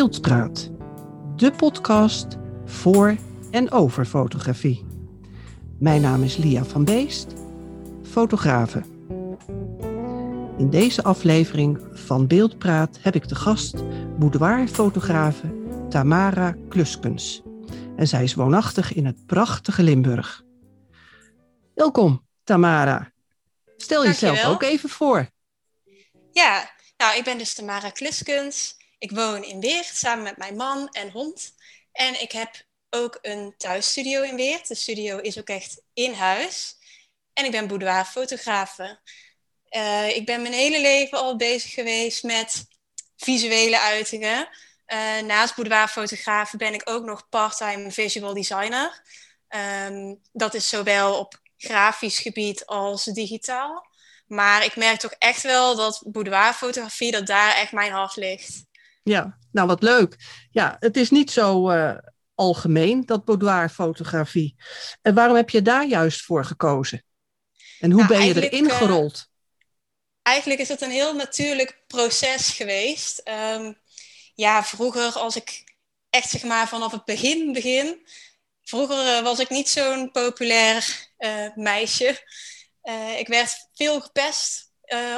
Beeldpraat, de podcast voor en over fotografie. Mijn naam is Lia van Beest, fotografe. In deze aflevering van Beeldpraat heb ik de gast boudoirfotografe Tamara Kluskens. En zij is woonachtig in het prachtige Limburg. Welkom, Tamara. Stel jezelf ook even voor. Ja, nou, ik ben dus Tamara Kluskens. Ik woon in Weert samen met mijn man en hond. En ik heb ook een thuisstudio in Weert. De studio is ook echt in huis. En ik ben boudoirfotografe. Uh, ik ben mijn hele leven al bezig geweest met visuele uitingen. Uh, naast boudoirfotografe ben ik ook nog part-time visual designer. Um, dat is zowel op grafisch gebied als digitaal. Maar ik merk toch echt wel dat boudoirfotografie, dat daar echt mijn hart ligt. Ja, nou wat leuk. Ja, het is niet zo uh, algemeen, dat boudoirfotografie. En waarom heb je daar juist voor gekozen? En hoe nou, ben je erin gerold? Uh, eigenlijk is het een heel natuurlijk proces geweest. Um, ja, vroeger als ik echt zeg maar vanaf het begin begin... Vroeger uh, was ik niet zo'n populair meisje. ik werd veel gepest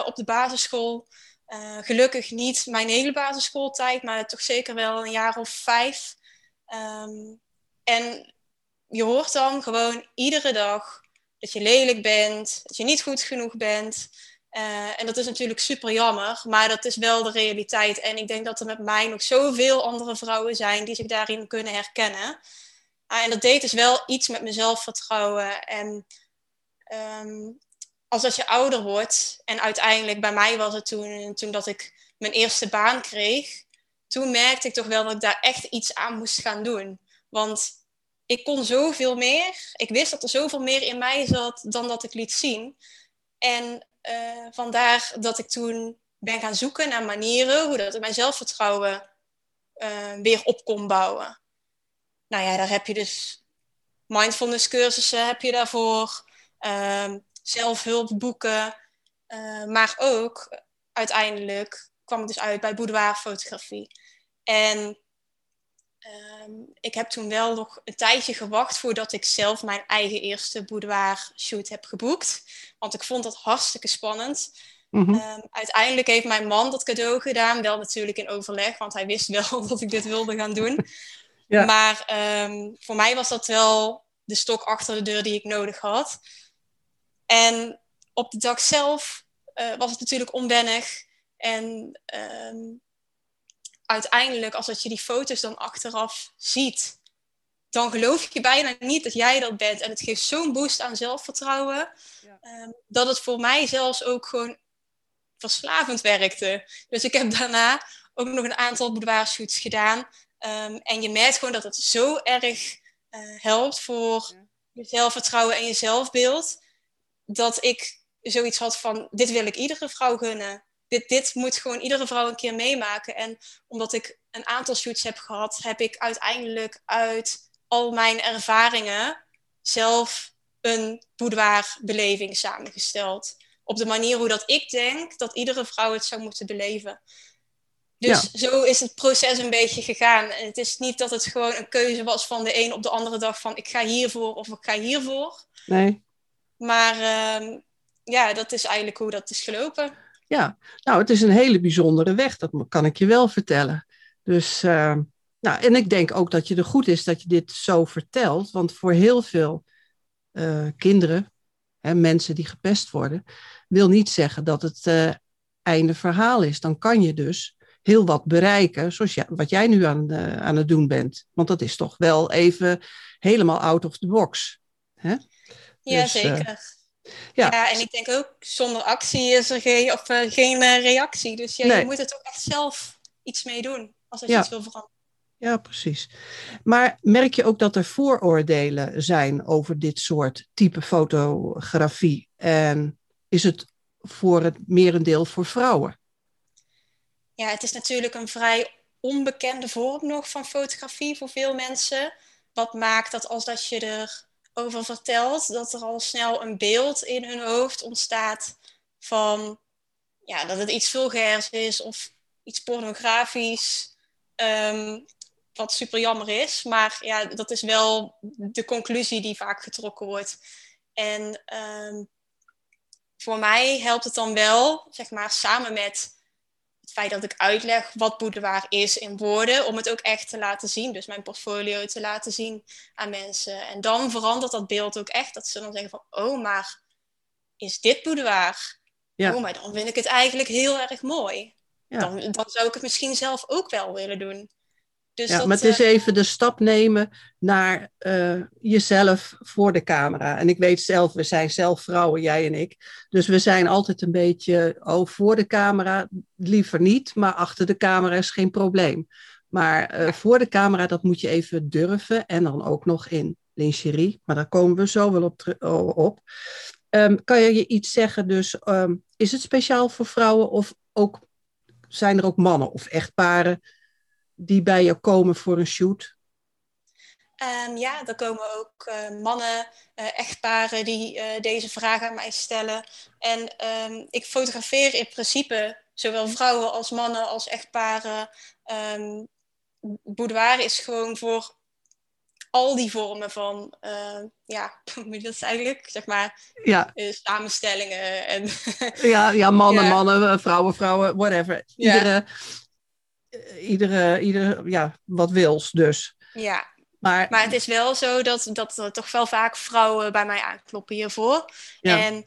op de basisschool. Uh, gelukkig niet mijn hele basisschooltijd, maar toch zeker wel een jaar of vijf. Um, en je hoort dan gewoon iedere dag dat je lelijk bent, dat je niet goed genoeg bent. Uh, en dat is natuurlijk super jammer, maar dat is wel de realiteit. En ik denk dat er met mij nog zoveel andere vrouwen zijn die zich daarin kunnen herkennen. Uh, en dat deed dus wel iets met mijn zelfvertrouwen. En um, als dat je ouder wordt, en uiteindelijk bij mij was het toen, toen dat ik mijn eerste baan kreeg, toen merkte ik toch wel dat ik daar echt iets aan moest gaan doen. Want ik kon zoveel meer. Ik wist dat er zoveel meer in mij zat dan dat ik liet zien. En uh, vandaar dat ik toen ben gaan zoeken naar manieren hoe dat ik mijn zelfvertrouwen uh, weer op kon bouwen. Nou ja, daar heb je dus mindfulness cursussen heb je daarvoor. Uh, zelfhulpboeken. Uh, maar ook uiteindelijk kwam het dus uit bij boudoirfotografie. En um, ik heb toen wel nog een tijdje gewacht voordat ik zelf mijn eigen eerste boudoir shoot heb geboekt. Want ik vond dat hartstikke spannend. Mm -hmm. um, uiteindelijk heeft mijn man dat cadeau gedaan. Wel natuurlijk in overleg, want hij wist wel dat ik dit wilde gaan doen. ja. Maar um, voor mij was dat wel de stok achter de deur die ik nodig had. En op de dag zelf uh, was het natuurlijk onwennig. En um, uiteindelijk, als dat je die foto's dan achteraf ziet, dan geloof je bijna niet dat jij dat bent. En het geeft zo'n boost aan zelfvertrouwen, ja. um, dat het voor mij zelfs ook gewoon verslavend werkte. Dus ik heb daarna ook nog een aantal boudoirshoots gedaan. Um, en je merkt gewoon dat het zo erg uh, helpt voor ja. je zelfvertrouwen en je zelfbeeld dat ik zoiets had van, dit wil ik iedere vrouw gunnen. Dit, dit moet gewoon iedere vrouw een keer meemaken. En omdat ik een aantal shoots heb gehad, heb ik uiteindelijk uit al mijn ervaringen zelf een boudoirbeleving samengesteld. Op de manier hoe dat ik denk dat iedere vrouw het zou moeten beleven. Dus ja. zo is het proces een beetje gegaan. En het is niet dat het gewoon een keuze was van de een op de andere dag van ik ga hiervoor of ik ga hiervoor. Nee. Maar uh, ja, dat is eigenlijk hoe dat is gelopen. Ja, nou, het is een hele bijzondere weg, dat kan ik je wel vertellen. Dus, uh, nou, en ik denk ook dat je er goed is dat je dit zo vertelt, want voor heel veel uh, kinderen, hè, mensen die gepest worden, wil niet zeggen dat het uh, einde verhaal is. Dan kan je dus heel wat bereiken, zoals wat jij nu aan, aan het doen bent. Want dat is toch wel even helemaal out of the box. Hè? Ja, dus, zeker. Uh, ja. ja. en ik denk ook, zonder actie is er geen, of, uh, geen uh, reactie. Dus ja, nee. je moet het ook echt zelf iets mee doen, als je ja. iets wil veranderen. Ja, precies. Maar merk je ook dat er vooroordelen zijn over dit soort type fotografie? En is het voor het merendeel voor vrouwen? Ja, het is natuurlijk een vrij onbekende vorm nog van fotografie voor veel mensen. Wat maakt dat als dat je er over vertelt, dat er al snel een beeld in hun hoofd ontstaat van ja, dat het iets vulgairs is of iets pornografisch. Ehm, wat super jammer is. Maar ja, dat is wel de conclusie die vaak getrokken wordt. En ehm, voor mij helpt het dan wel, zeg maar, samen met het feit dat ik uitleg wat boudoir is in woorden, om het ook echt te laten zien. Dus mijn portfolio te laten zien aan mensen. En dan verandert dat beeld ook echt. Dat ze dan zeggen van, oh, maar is dit boudoir? Ja. Oh, maar dan vind ik het eigenlijk heel erg mooi. Ja. Dan, dan zou ik het misschien zelf ook wel willen doen. Dus ja, maar het is eh, even de stap nemen naar uh, jezelf voor de camera. En ik weet zelf, we zijn zelf vrouwen, jij en ik. Dus we zijn altijd een beetje, oh, voor de camera liever niet, maar achter de camera is geen probleem. Maar uh, voor de camera, dat moet je even durven. En dan ook nog in lingerie, maar daar komen we zo wel op. op. Um, kan je je iets zeggen, dus um, is het speciaal voor vrouwen of ook, zijn er ook mannen of echtparen die bij je komen voor een shoot? Um, ja, er komen ook uh, mannen, uh, echtparen die uh, deze vragen aan mij stellen. En um, ik fotografeer in principe zowel vrouwen als mannen als echtparen. Um, boudoir is gewoon voor al die vormen van, ja, hoe moet je dat eigenlijk, zeg maar, ja. samenstellingen. En ja, ja, mannen, ja. mannen, vrouwen, vrouwen, whatever. Iedere, ja eh, iedere, iedere, ja, wat wils dus. Ja, maar, maar het is wel zo dat, dat er toch wel vaak vrouwen bij mij aankloppen hiervoor. Ja. En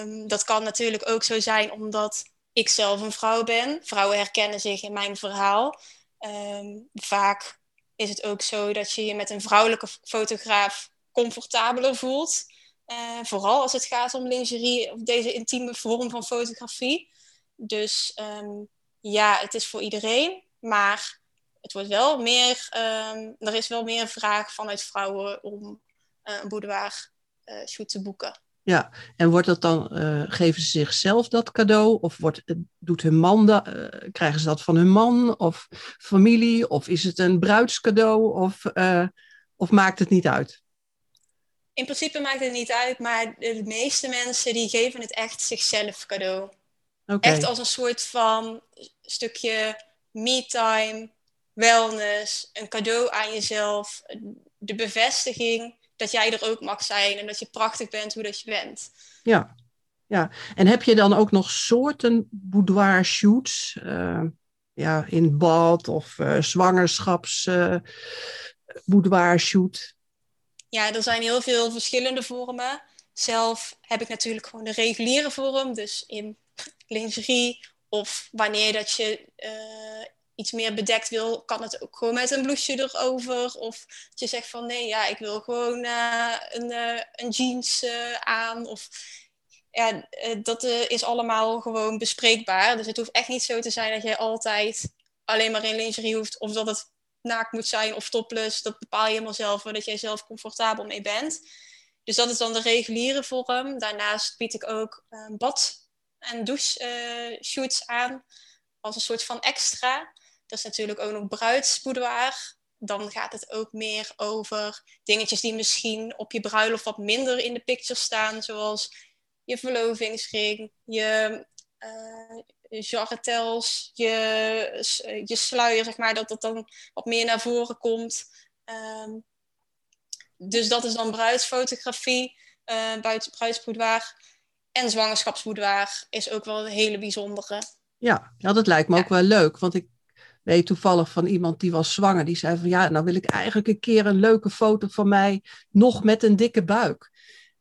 um, dat kan natuurlijk ook zo zijn omdat ik zelf een vrouw ben. Vrouwen herkennen zich in mijn verhaal. Um, vaak is het ook zo dat je je met een vrouwelijke fotograaf comfortabeler voelt. Uh, vooral als het gaat om lingerie of deze intieme vorm van fotografie. Dus um, ja, het is voor iedereen, maar het wordt wel meer, um, er is wel meer vraag vanuit vrouwen om uh, een boudoir uh, shoot te boeken. Ja, en wordt dat dan, uh, geven ze zichzelf dat cadeau? Of wordt, doet hun man dat, krijgen ze dat van hun man of familie? Of is het een bruidscadeau? Of, of maakt het niet uit? In principe maakt het niet uit, maar de meeste mensen die geven het echt zichzelf cadeau. Okay. Echt als een soort van stukje me-time, wellness, een cadeau aan jezelf, de bevestiging dat jij er ook mag zijn en dat je prachtig bent hoe dat je bent. Ja, ja. En heb je dan ook nog soorten boudoir shoots? Uh, ja, in bad of uh, zwangerschaps uh, boudoir shoot? Ja, er zijn heel veel verschillende vormen. Zelf heb ik natuurlijk gewoon de reguliere vorm, dus in lingerie of wanneer dat je uh, iets meer bedekt wil, kan het ook gewoon met een blouseje erover. Of dat je zegt van nee, ja, ik wil gewoon uh, een, uh, een, jeans aan. Of ja, dat is allemaal gewoon bespreekbaar. Dus het hoeft echt niet zo te zijn dat jij altijd alleen maar in lingerie hoeft. Of dat het naakt moet zijn of topless. Dat bepaal je helemaal zelf, waar dat jij zelf comfortabel mee bent. Dus dat is dan de reguliere vorm. Daarnaast bied ik ook een bad en douche shoots aan als een soort van extra. Dat is natuurlijk ook nog bruidsboudoir. Dan gaat het ook meer over dingetjes die misschien op je bruiloft wat minder in de picture staan. Zoals je verlovingsring, je uh, jarretels, je, je sluier, zeg maar. Dat dat dan wat meer naar voren komt. Um, dus dat is dan bruidsfotografie, uh, bruidsboudoir. En zwangerschapsboudoir is ook wel een hele bijzondere. Ja, dat lijkt me ook wel leuk. Want ik weet toevallig van iemand die was zwanger. Die zei van ja, nou wil ik eigenlijk een keer een leuke foto van mij. Nog met een dikke buik.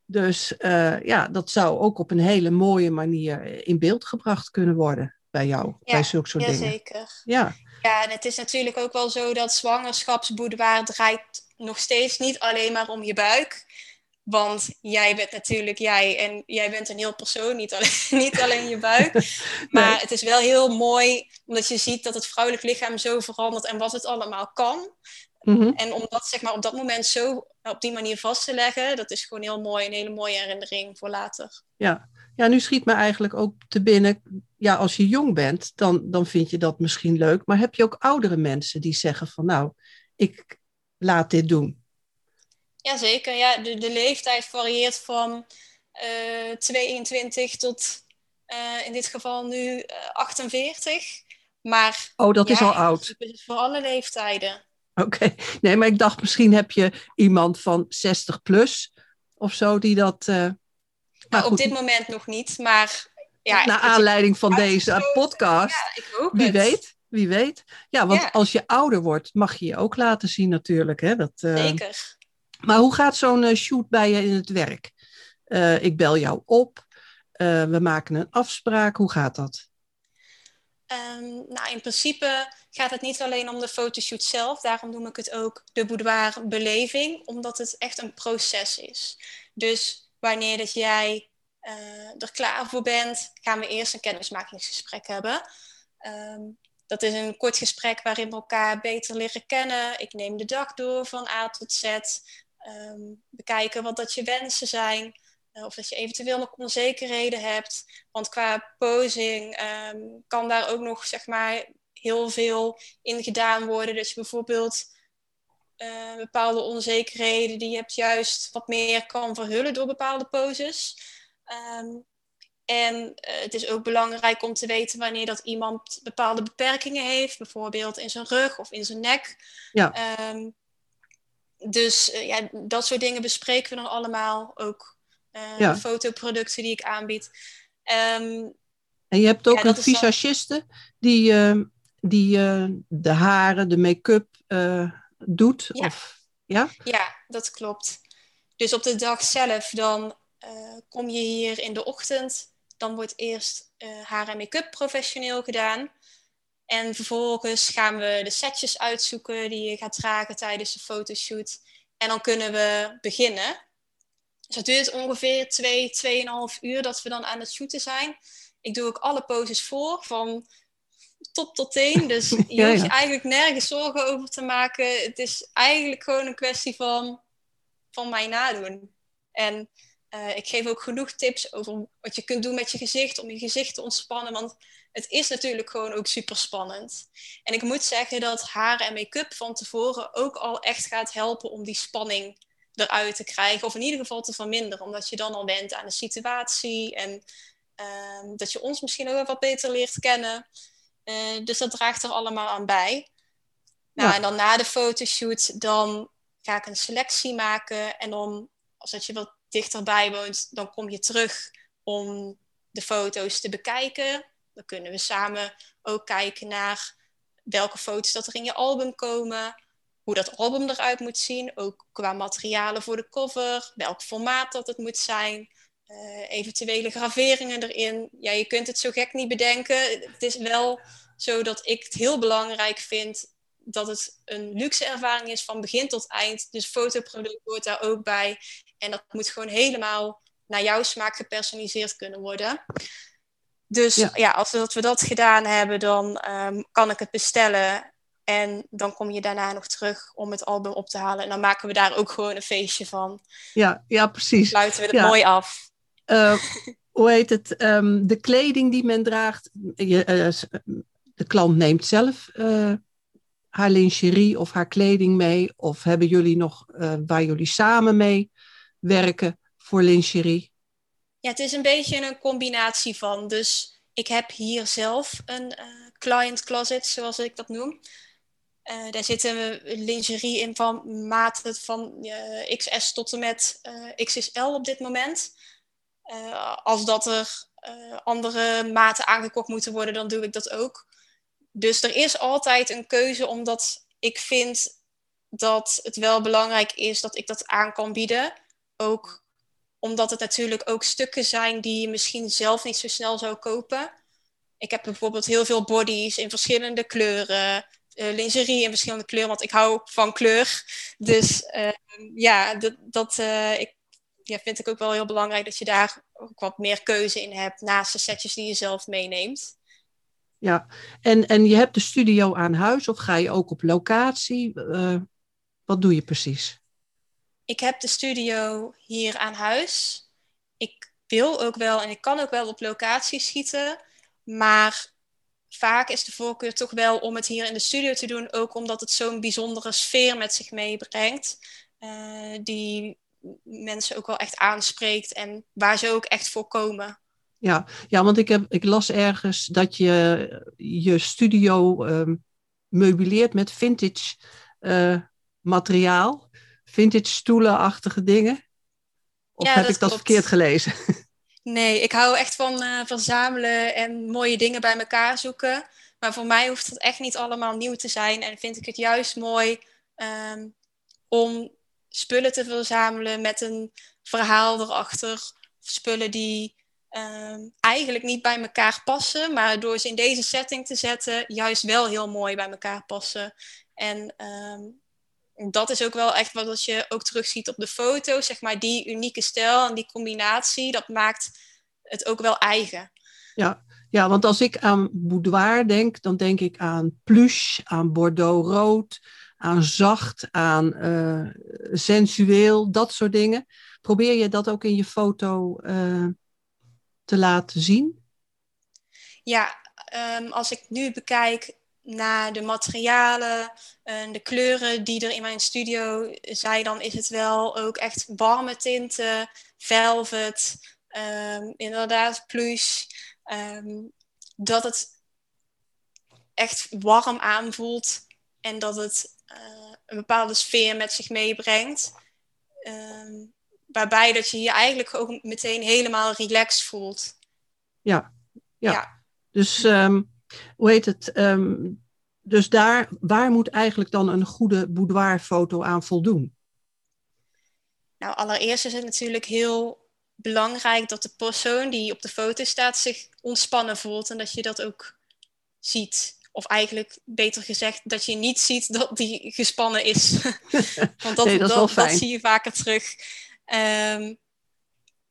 Dus uh, ja, dat zou ook op een hele mooie manier in beeld gebracht kunnen worden bij jou. Ja, bij zulke soort ja, dingen. Zeker. Ja, ja, en het is natuurlijk ook wel zo dat zwangerschapsboudoir draait nog steeds niet alleen maar om je buik. Want jij bent natuurlijk jij en jij bent een heel persoon, niet alleen, niet alleen je buik. Maar het is wel heel mooi omdat je ziet dat het vrouwelijk lichaam zo verandert en wat het allemaal kan. Mhm. En om dat zeg maar, op dat moment zo op die manier vast te leggen, dat is gewoon heel mooi, een hele mooie herinnering voor later. Ja, ja nu schiet me eigenlijk ook te binnen, ja, als je jong bent, dan, dan vind je dat misschien leuk. Maar heb je ook oudere mensen die zeggen van nou, ik laat dit doen? Jazeker, ja. De, de leeftijd varieert van uh, 22 tot uh, in dit geval nu uh, 48. Maar, oh, dat is al oud. Is voor alle leeftijden. Oké, nee, maar ik dacht misschien heb je iemand van 60 plus of zo die dat. Nou, op dit moment nog niet, maar ja. Naar aanleiding van deze podcast. Ja, ik hoop wie het. weet, wie weet. Ja, want als je ouder wordt, mag je je ook laten zien natuurlijk. Hè? Dat, uh... Zeker. Maar hoe gaat zo'n uh, shoot bij je in het werk? ik bel jou op, we maken een afspraak. Hoe gaat dat? Um, nou, in principe gaat het niet alleen om de fotoshoot zelf. Daarom noem ik het ook de boudoirbeleving, omdat het echt een proces is. Dus wanneer dat jij uh, er klaar voor bent, gaan we eerst een kennismakingsgesprek hebben. Um, dat is een kort gesprek waarin we elkaar beter leren kennen. Ik neem de dag door van A tot Z. Bekijken wat dat je wensen zijn. Eh, of dat je eventueel nog onzekerheden hebt. Want qua posing um, kan daar ook nog zeg maar, heel veel in gedaan worden. Je bijvoorbeeld uh, bepaalde onzekerheden die je hebt juist wat meer kan verhullen door bepaalde poses. Um, en uh, het is ook belangrijk om te weten wanneer dat iemand bepaalde beperkingen heeft, bijvoorbeeld in zijn rug of in zijn nek. Ja. Um, dus uh, ja, dat soort dingen bespreken we dan allemaal ook uh, ja. fotoproducten die ik aanbied. Um, en je hebt ook ja, een visagiste dan... die, uh, die de haren, de make-up doet? Ja. Of, ja? ja, dat klopt. Dus op de dag zelf dan kom je hier in de ochtend. Dan wordt eerst haar en make-up professioneel gedaan. En vervolgens gaan we de setjes uitzoeken die je gaat dragen tijdens de fotoshoot. En dan kunnen we beginnen. Dus het duurt ongeveer 2, twee, 2,5 uur dat we dan aan het shooten zijn. Ik doe ook alle poses voor, van top tot teen. Dus je ja, hoeft je ja. eigenlijk nergens zorgen over te maken. Het is eigenlijk gewoon een kwestie van, van mij nadoen. En uh, ik geef ook genoeg tips over wat je kunt doen met je gezicht, om je gezicht te ontspannen. Want het is natuurlijk gewoon ook super spannend. En ik moet zeggen dat haar en make-up van tevoren ook al echt gaat helpen om die spanning eruit te krijgen. Of in ieder geval te verminderen. Omdat je dan al went aan de situatie. En uh, dat je ons misschien ook wat beter leert kennen. Uh, dus dat draagt er allemaal aan bij. Nou, ja. en dan na de fotoshoot, dan ga ik een selectie maken. En dan, als dat je wat dichterbij woont, dan kom je terug om de foto's te bekijken. Dan kunnen we samen ook kijken naar welke foto's dat er in je album komen hoe dat album eruit moet zien, ook qua materialen voor de cover, welk formaat dat het moet zijn, uh, eventuele graveringen erin. Ja, je kunt het zo gek niet bedenken. Het is wel zo dat ik het heel belangrijk vind dat het een luxe ervaring is van begin tot eind. Dus fotoproduct hoort daar ook bij. En dat moet gewoon helemaal naar jouw smaak gepersonaliseerd kunnen worden. Dus ja, ja als we dat, we dat gedaan hebben, dan um, kan ik het bestellen. En dan kom je daarna nog terug om het album op te halen. En dan maken we daar ook gewoon een feestje van. Ja, ja precies. Dan sluiten we het ja. mooi af. Uh, hoe heet het? Um, de kleding die men draagt. Je, uh, de klant neemt zelf uh, haar lingerie of haar kleding mee. Of hebben jullie nog waar jullie samen mee werken voor lingerie? Ja, het is een beetje een combinatie van. Dus ik heb hier zelf een client closet, zoals ik dat noem. Uh, daar zitten lingerie in van maten van uh, XS tot en met XXL op dit moment. als dat er andere maten aangekocht moeten worden, dan doe ik dat ook. Dus er is altijd een keuze, omdat ik vind dat het wel belangrijk is dat ik dat aan kan bieden. Ook omdat het natuurlijk ook stukken zijn die je misschien zelf niet zo snel zou kopen. Ik heb bijvoorbeeld heel veel bodies in verschillende kleuren, uh, lingerie in verschillende kleuren, want ik hou van kleur. Dus uh, ja, dat, dat uh, ik, ja, vind ik ook wel heel belangrijk dat je daar ook wat meer keuze in hebt naast de setjes die je zelf meeneemt. Ja, en, en je hebt de studio aan huis of ga je ook op locatie? wat doe je precies? Ik heb de studio hier aan huis. Ik wil ook wel en ik kan ook wel op locatie schieten, maar vaak is de voorkeur toch wel om het hier in de studio te doen, ook omdat het zo'n bijzondere sfeer met zich meebrengt, uh, die mensen ook wel echt aanspreekt en waar ze ook echt voor komen. Ja, ja want ik, heb, ik las ergens dat je je studio uh, meubileert met vintage uh, materiaal. Vintage stoelenachtige dingen. Of Ja, heb dat ik dat klopt. verkeerd gelezen? Nee, ik hou echt van eh, verzamelen en mooie dingen bij elkaar zoeken. Maar voor mij hoeft het echt niet allemaal nieuw te zijn. En vind ik het juist mooi ehm, om spullen te verzamelen met een verhaal erachter. Spullen die ehm, eigenlijk niet bij elkaar passen, maar door ze in deze setting te zetten, juist wel heel mooi bij elkaar passen. En ehm, dat is ook wel echt wat je ook terugziet op de foto's. Zeg maar, die unieke stijl en die combinatie, dat maakt het ook wel eigen. Ja, ja, want als ik aan boudoir denk, dan denk ik aan plush, aan bordeaux rood, aan zacht, aan eh, sensueel, dat soort dingen. Probeer je dat ook in je foto eh, te laten zien? Ja, ehm, als ik nu bekijk naar de materialen en de kleuren die er in mijn studio zijn, dan is het wel ook echt warme tinten, velvet, ehm, inderdaad plush. ehm, dat het echt warm aanvoelt en dat het eh, een bepaalde sfeer met zich meebrengt. Ehm, waarbij dat je je eigenlijk ook meteen helemaal relaxed voelt. Ja, ja. Ja. Dus hoe heet het? Dus daar, waar moet eigenlijk dan een goede boudoirfoto aan voldoen? Nou, allereerst is het natuurlijk heel belangrijk dat de persoon die op de foto staat zich ontspannen voelt en dat je dat ook ziet. Of eigenlijk beter gezegd, dat je niet ziet dat die gespannen is. Want dat, Nee, dat is wel fijn. zie je vaker terug. Ehm,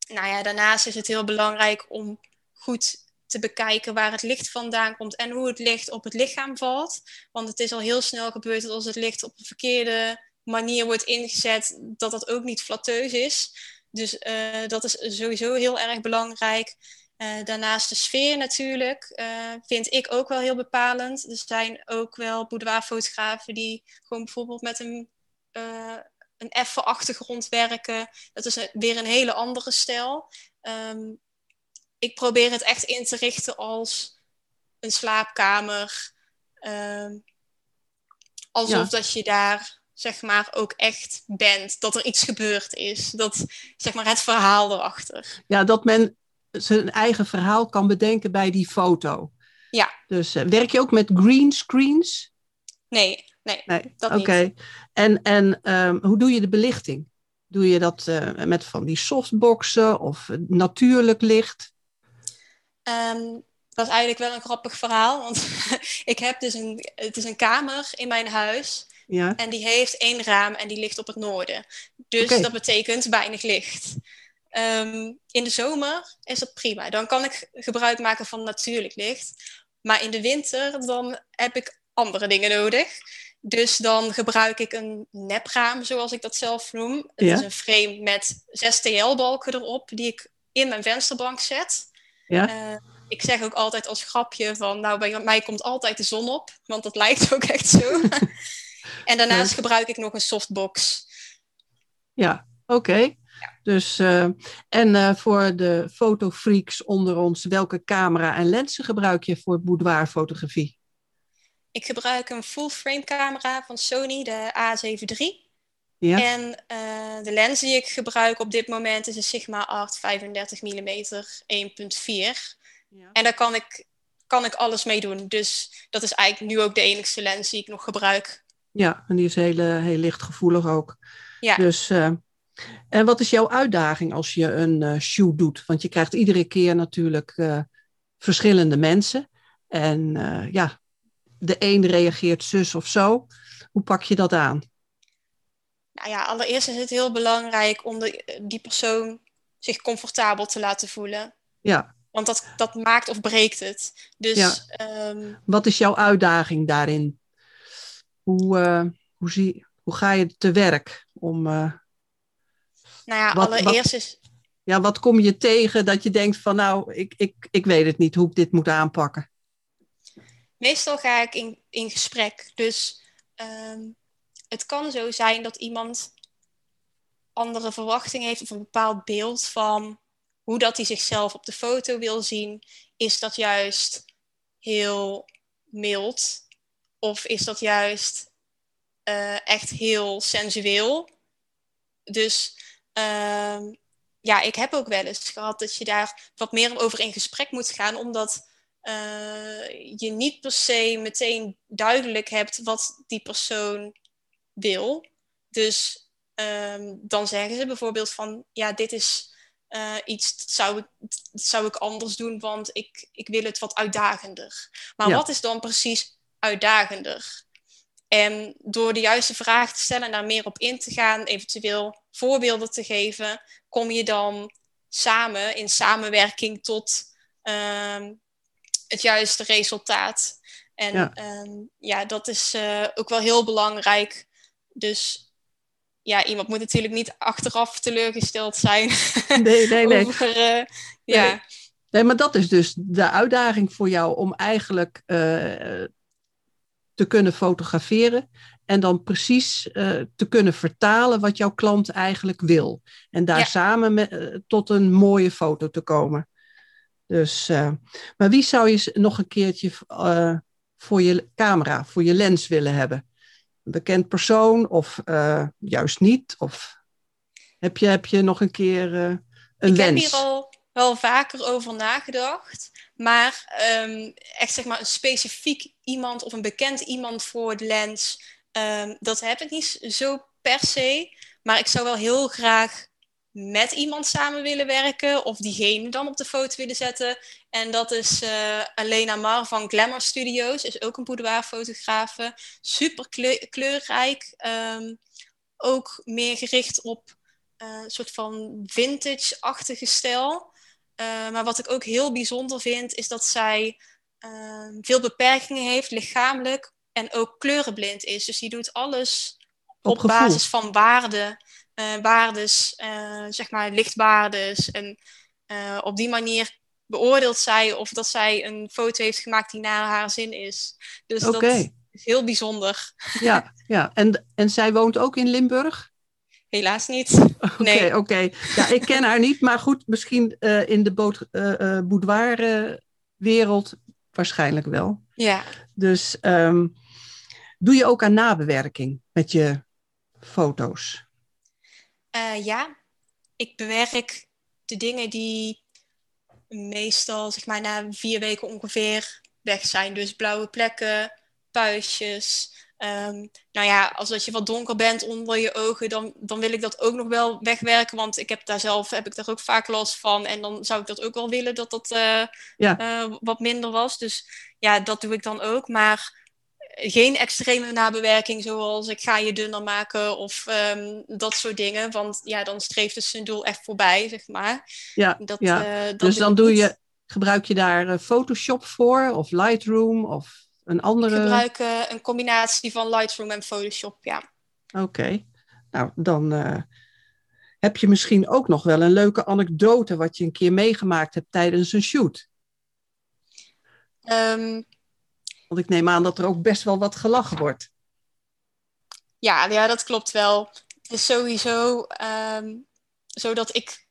nou ja, daarnaast is het heel belangrijk om goed te bekijken waar het licht vandaan komt en hoe het licht op het lichaam valt. Want het is al heel snel gebeurd dat als het licht op een verkeerde manier wordt ingezet, dat dat ook niet flatteus is. Dus eh, dat is sowieso heel erg belangrijk. Eh, daarnaast de sfeer natuurlijk, eh, vind ik ook wel heel bepalend. Er zijn ook wel boudoirfotografen die gewoon bijvoorbeeld met een, een effen achtergrond werken. Dat is weer een hele andere stijl. Ehm, ik probeer het echt in te richten als een slaapkamer. Ehm, alsof Ja. dat je daar zeg maar ook echt bent. Dat er iets gebeurd is. Dat zeg maar het verhaal erachter. Ja, dat men zijn eigen verhaal kan bedenken bij die foto. Ja. Dus eh, werk je ook met green screens? Nee, nee. Nee, Dat oké. En, en ehm, hoe doe je de belichting? Doe je dat eh, met van die softboxen of eh, natuurlijk licht? Ehm, dat is eigenlijk wel een grappig verhaal. Want ik heb dus een, het is een kamer in mijn huis. Ja, En die heeft één raam en die ligt op het noorden. Dus dat betekent weinig licht. Ehm, in de zomer is dat prima. Dan kan ik gebruik maken van natuurlijk licht. Maar in de winter dan heb ik andere dingen nodig. Dus dan gebruik ik een nepraam, zoals ik dat zelf noem. Het Ja. is een frame met zes TL-balken erop, die ik in mijn vensterbank zet. Ja. Eh, ik zeg ook altijd als grapje van, nou bij mij komt altijd de zon op, want dat lijkt ook echt zo. en daarnaast gebruik ik nog een softbox. ja. oké. Dus, eh, en eh, voor de fotofreaks onder ons, welke camera en lenzen gebruik je voor boudoirfotografie? Ik gebruik een full frame camera van Sony, de A7 III. Ja, En eh, de lens die ik gebruik op dit moment is een Sigma Art 35 mm 1.4. En daar kan ik, kan ik alles mee doen. Dus dat is eigenlijk nu ook de enigste lens die ik nog gebruik. ja en die is heel, heel lichtgevoelig ook. Ja. Dus, eh, en wat is jouw uitdaging als je een eh, shoot doet? Want je krijgt iedere keer natuurlijk verschillende mensen. En ja, de een reageert zus of zo. Hoe pak je dat aan? Nou ja, allereerst is het heel belangrijk om de, die persoon zich comfortabel te laten voelen. Ja, Want dat, dat maakt of breekt het. Dus Ja. ehm, wat is jouw uitdaging daarin? Hoe, eh, hoe, zie, hoe ga je te werk? Om, eh, nou ja, Wat- wat- allereerst is ja, wat kom je tegen dat je denkt van nou, ik, ik, ik weet het niet hoe ik dit moet aanpakken? meestal ga ik in, in gesprek. Dus ehm, het kan zo zijn dat iemand andere verwachtingen heeft of een bepaald beeld van hoe dat hij zichzelf op de foto wil zien. Is dat juist heel mild? Of is dat juist uh, echt heel sensueel? Dus uh, ja, ik heb ook wel eens gehad dat je daar wat meer over in gesprek moet gaan, omdat uh, je niet per se meteen duidelijk hebt wat die persoon wil. Dus um, dan zeggen ze bijvoorbeeld van, ja, dit is uh, iets, dat zou, ik, dat zou ik anders doen, want ik, ik wil het wat uitdagender. Maar ja. wat is dan precies uitdagender? En door de juiste vraag te stellen en daar meer op in te gaan, eventueel voorbeelden te geven, kom je dan samen in samenwerking tot um, het juiste resultaat. En ja, um, ja dat is uh, ook wel heel belangrijk. Dus ja, iemand moet natuurlijk niet achteraf teleurgesteld zijn. Nee, nee, nee. Over, uh, ja. nee. maar dat is dus de uitdaging voor jou om eigenlijk uh, te kunnen fotograferen en dan precies uh, te kunnen vertalen wat jouw klant eigenlijk wil. En daar ja. samen met, tot een mooie foto te komen. Dus, maar wie zou je nog een keertje voor je camera, voor je lens willen hebben? Bekend persoon of juist niet? Of heb je, heb je nog een keer een Ik wens? heb hier al wel vaker over nagedacht. Maar um, echt zeg maar een specifiek iemand of een bekend iemand voor het lens. Um, dat heb ik niet zo per se. Maar ik zou wel heel graag met iemand samen willen werken. Of diegene dan op de foto willen zetten. En dat is uh, Alena Mar van Glamour Studios. Is ook een boudoirfotografe. Super kleurrijk. Um, ook meer gericht op uh, een soort van vintage-achtige stijl. Uh, maar wat ik ook heel bijzonder vind, is dat zij uh, veel beperkingen heeft, lichamelijk en ook kleurenblind is. Dus die doet alles op, op basis van waarden, uh, waardes, zeg maar lichtwaardes. En op die manier beoordeelt zij of dat zij een foto heeft gemaakt die naar haar zin is. Dus okay. dat is heel bijzonder. Ja, ja. En, en zij woont ook in Limburg? Helaas niet. Oké, nee. oké. Okay. Ja, ik ken haar niet, maar goed, misschien in de boot, boudoir-wereld waarschijnlijk wel. Ja. Dus um, doe je ook aan nabewerking met je foto's? Ja, ik bewerk de dingen die meestal, zeg maar, na vier weken ongeveer weg zijn. Dus blauwe plekken, puistjes, Um, nou ja, als dat je wat donker bent onder je ogen, dan, dan wil ik dat ook nog wel wegwerken. Want ik heb daar zelf heb ik daar ook vaak last van. En dan zou ik dat ook wel willen dat dat uh, ja. uh, wat minder was. Dus ja, dat doe ik dan ook. Maar geen extreme nabewerking zoals ik ga je dunner maken of um, dat soort dingen. Want ja, dan streeft het zijn doel echt voorbij, zeg maar. Ja, dat, ja. Uh, dat dus dan doe je, gebruik je daar Photoshop voor of Lightroom of een andere... Ik gebruik uh, een combinatie van Lightroom en Photoshop, ja. Oké. Okay. Nou, dan heb je misschien ook nog wel een leuke anekdote... wat je een keer meegemaakt hebt tijdens een shoot. Um, Want ik neem aan dat er ook best wel wat gelachen wordt. Ja, ja dat klopt wel. Het is sowieso um, zo dat ik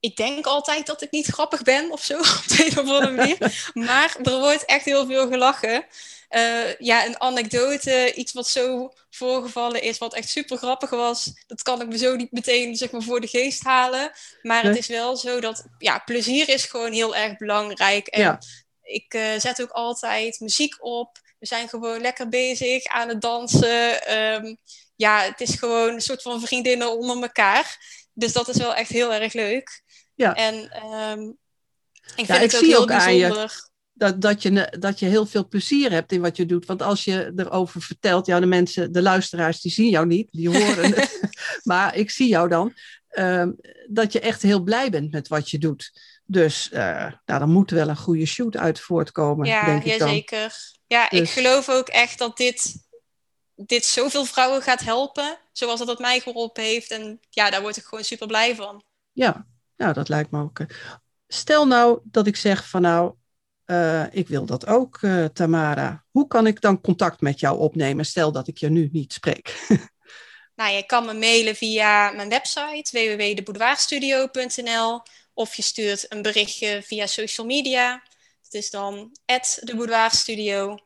ik denk altijd dat ik niet grappig ben of zo, op de een of andere manier. maar er wordt echt heel veel gelachen. Uh, ja, een anekdote, iets wat zo voorgevallen is, wat echt super grappig was, dat kan ik me zo niet meteen zeg maar, voor de geest halen. Maar nee. het is wel zo dat, ja, plezier is gewoon heel erg belangrijk. En ja. Ik uh, zet ook altijd muziek op. We zijn gewoon lekker bezig aan het dansen. Um, ja, het is gewoon een soort van vriendinnen onder elkaar. Dus dat is wel echt heel erg leuk. Ja. En um, ik vind ja, het ik ook zie heel ook aan bijzonder. je dat, dat, je, dat je heel veel plezier hebt in wat je doet. Want als je erover vertelt, ja, de mensen, de luisteraars, die zien jou niet, die horen het. maar ik zie jou dan, um, dat je echt heel blij bent met wat je doet. Dus uh, nou, dan moet er wel een goede shoot uit voortkomen, ja, denk ik ja, dan. zeker. Ja, dus... ik geloof ook echt dat dit, dit zoveel vrouwen gaat helpen, zoals dat het mij geholpen heeft. En ja, daar word ik gewoon super blij van. Ja, nou, dat lijkt me ook. Stel nou dat ik zeg van nou, uh, ik wil dat ook, uh, Tamara. Hoe kan ik dan contact met jou opnemen? Stel dat ik je nu niet spreek. Nou, je kan me mailen via mijn website www.deboudoirstudio.nl of je stuurt een berichtje via social media. Het is dan de Boudoir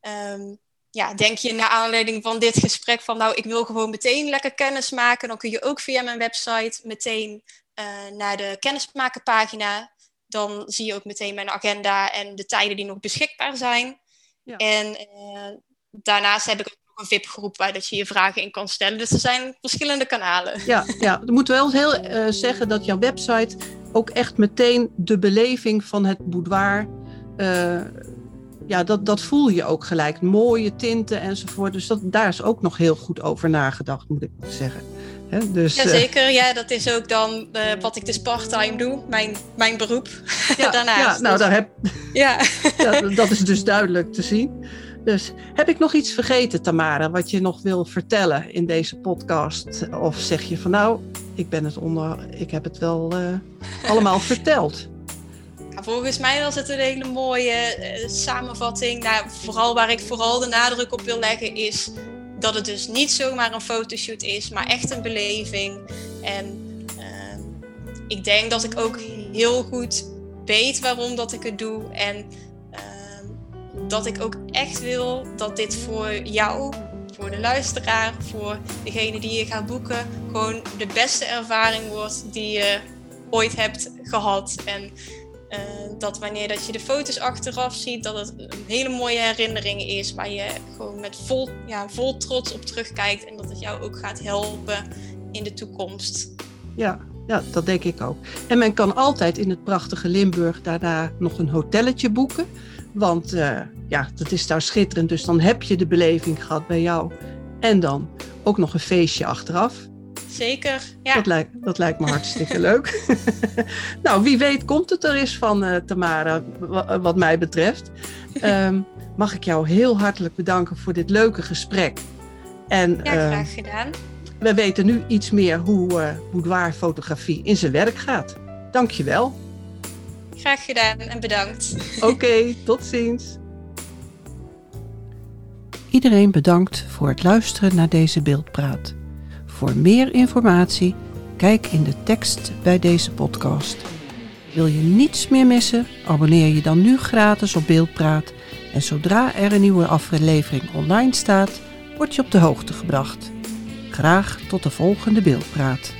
ehm, ja, denk je naar aanleiding van dit gesprek van nou, ik wil gewoon meteen lekker kennis maken, dan kun je ook via mijn website meteen uh, naar de kennismakenpagina. Dan zie je ook meteen mijn agenda en de tijden die nog beschikbaar zijn. Ja. En uh, daarnaast heb ik ook een VIP-groep waar dat je je vragen in kan stellen. Dus er zijn verschillende kanalen. Ja, ja. we moeten wel heel uh, zeggen dat jouw website ook echt meteen de beleving van het boudoir ja, dat, dat voel je ook gelijk. Mooie tinten enzovoort. Dus dat, daar is ook nog heel goed over nagedacht, moet ik zeggen. He, dus, Jazeker, uh, ja, dat is ook dan uh, wat ik dus part-time doe, mijn, mijn beroep ja, daarnaast. Ja, nou, dus, daar heb, ja. ja. dat is dus duidelijk te zien. Dus heb ik nog iets vergeten, Tamara, wat je nog wil vertellen in deze podcast? Of zeg je van nou, ik ben het onder, ik heb het wel uh, allemaal verteld? volgens mij was het een hele mooie uh, samenvatting. Nou, vooral waar ik vooral de nadruk op wil leggen is dat het dus niet zomaar een fotoshoot is, maar echt een beleving. En uh, ik denk dat ik ook heel goed weet waarom dat ik het doe. En uh, dat ik ook echt wil dat dit voor jou, voor de luisteraar, voor degene die je gaat boeken, gewoon de beste ervaring wordt die je ooit hebt gehad. En uh, dat wanneer dat je de foto's achteraf ziet, dat het een hele mooie herinnering is waar je gewoon met vol, ja, vol trots op terugkijkt en dat het jou ook gaat helpen in de toekomst. Ja, ja, dat denk ik ook. En men kan altijd in het prachtige Limburg daarna nog een hotelletje boeken. Want uh, ja, dat is daar schitterend. Dus dan heb je de beleving gehad bij jou. En dan ook nog een feestje achteraf. Zeker, ja. Dat lijkt, dat lijkt me hartstikke leuk. nou, wie weet komt het er eens van, uh, Tamara, wat mij betreft. Um, mag ik jou heel hartelijk bedanken voor dit leuke gesprek. En, ja, graag uh, gedaan. We weten nu iets meer hoe uh, boudoirfotografie in zijn werk gaat. Dank je wel. Graag gedaan en bedankt. Oké, okay, tot ziens. Iedereen bedankt voor het luisteren naar deze beeldpraat. Voor meer informatie, kijk in de tekst bij deze podcast. Wil je niets meer missen? Abonneer je dan nu gratis op Beeldpraat. En zodra er een nieuwe aflevering online staat, word je op de hoogte gebracht. Graag tot de volgende Beeldpraat.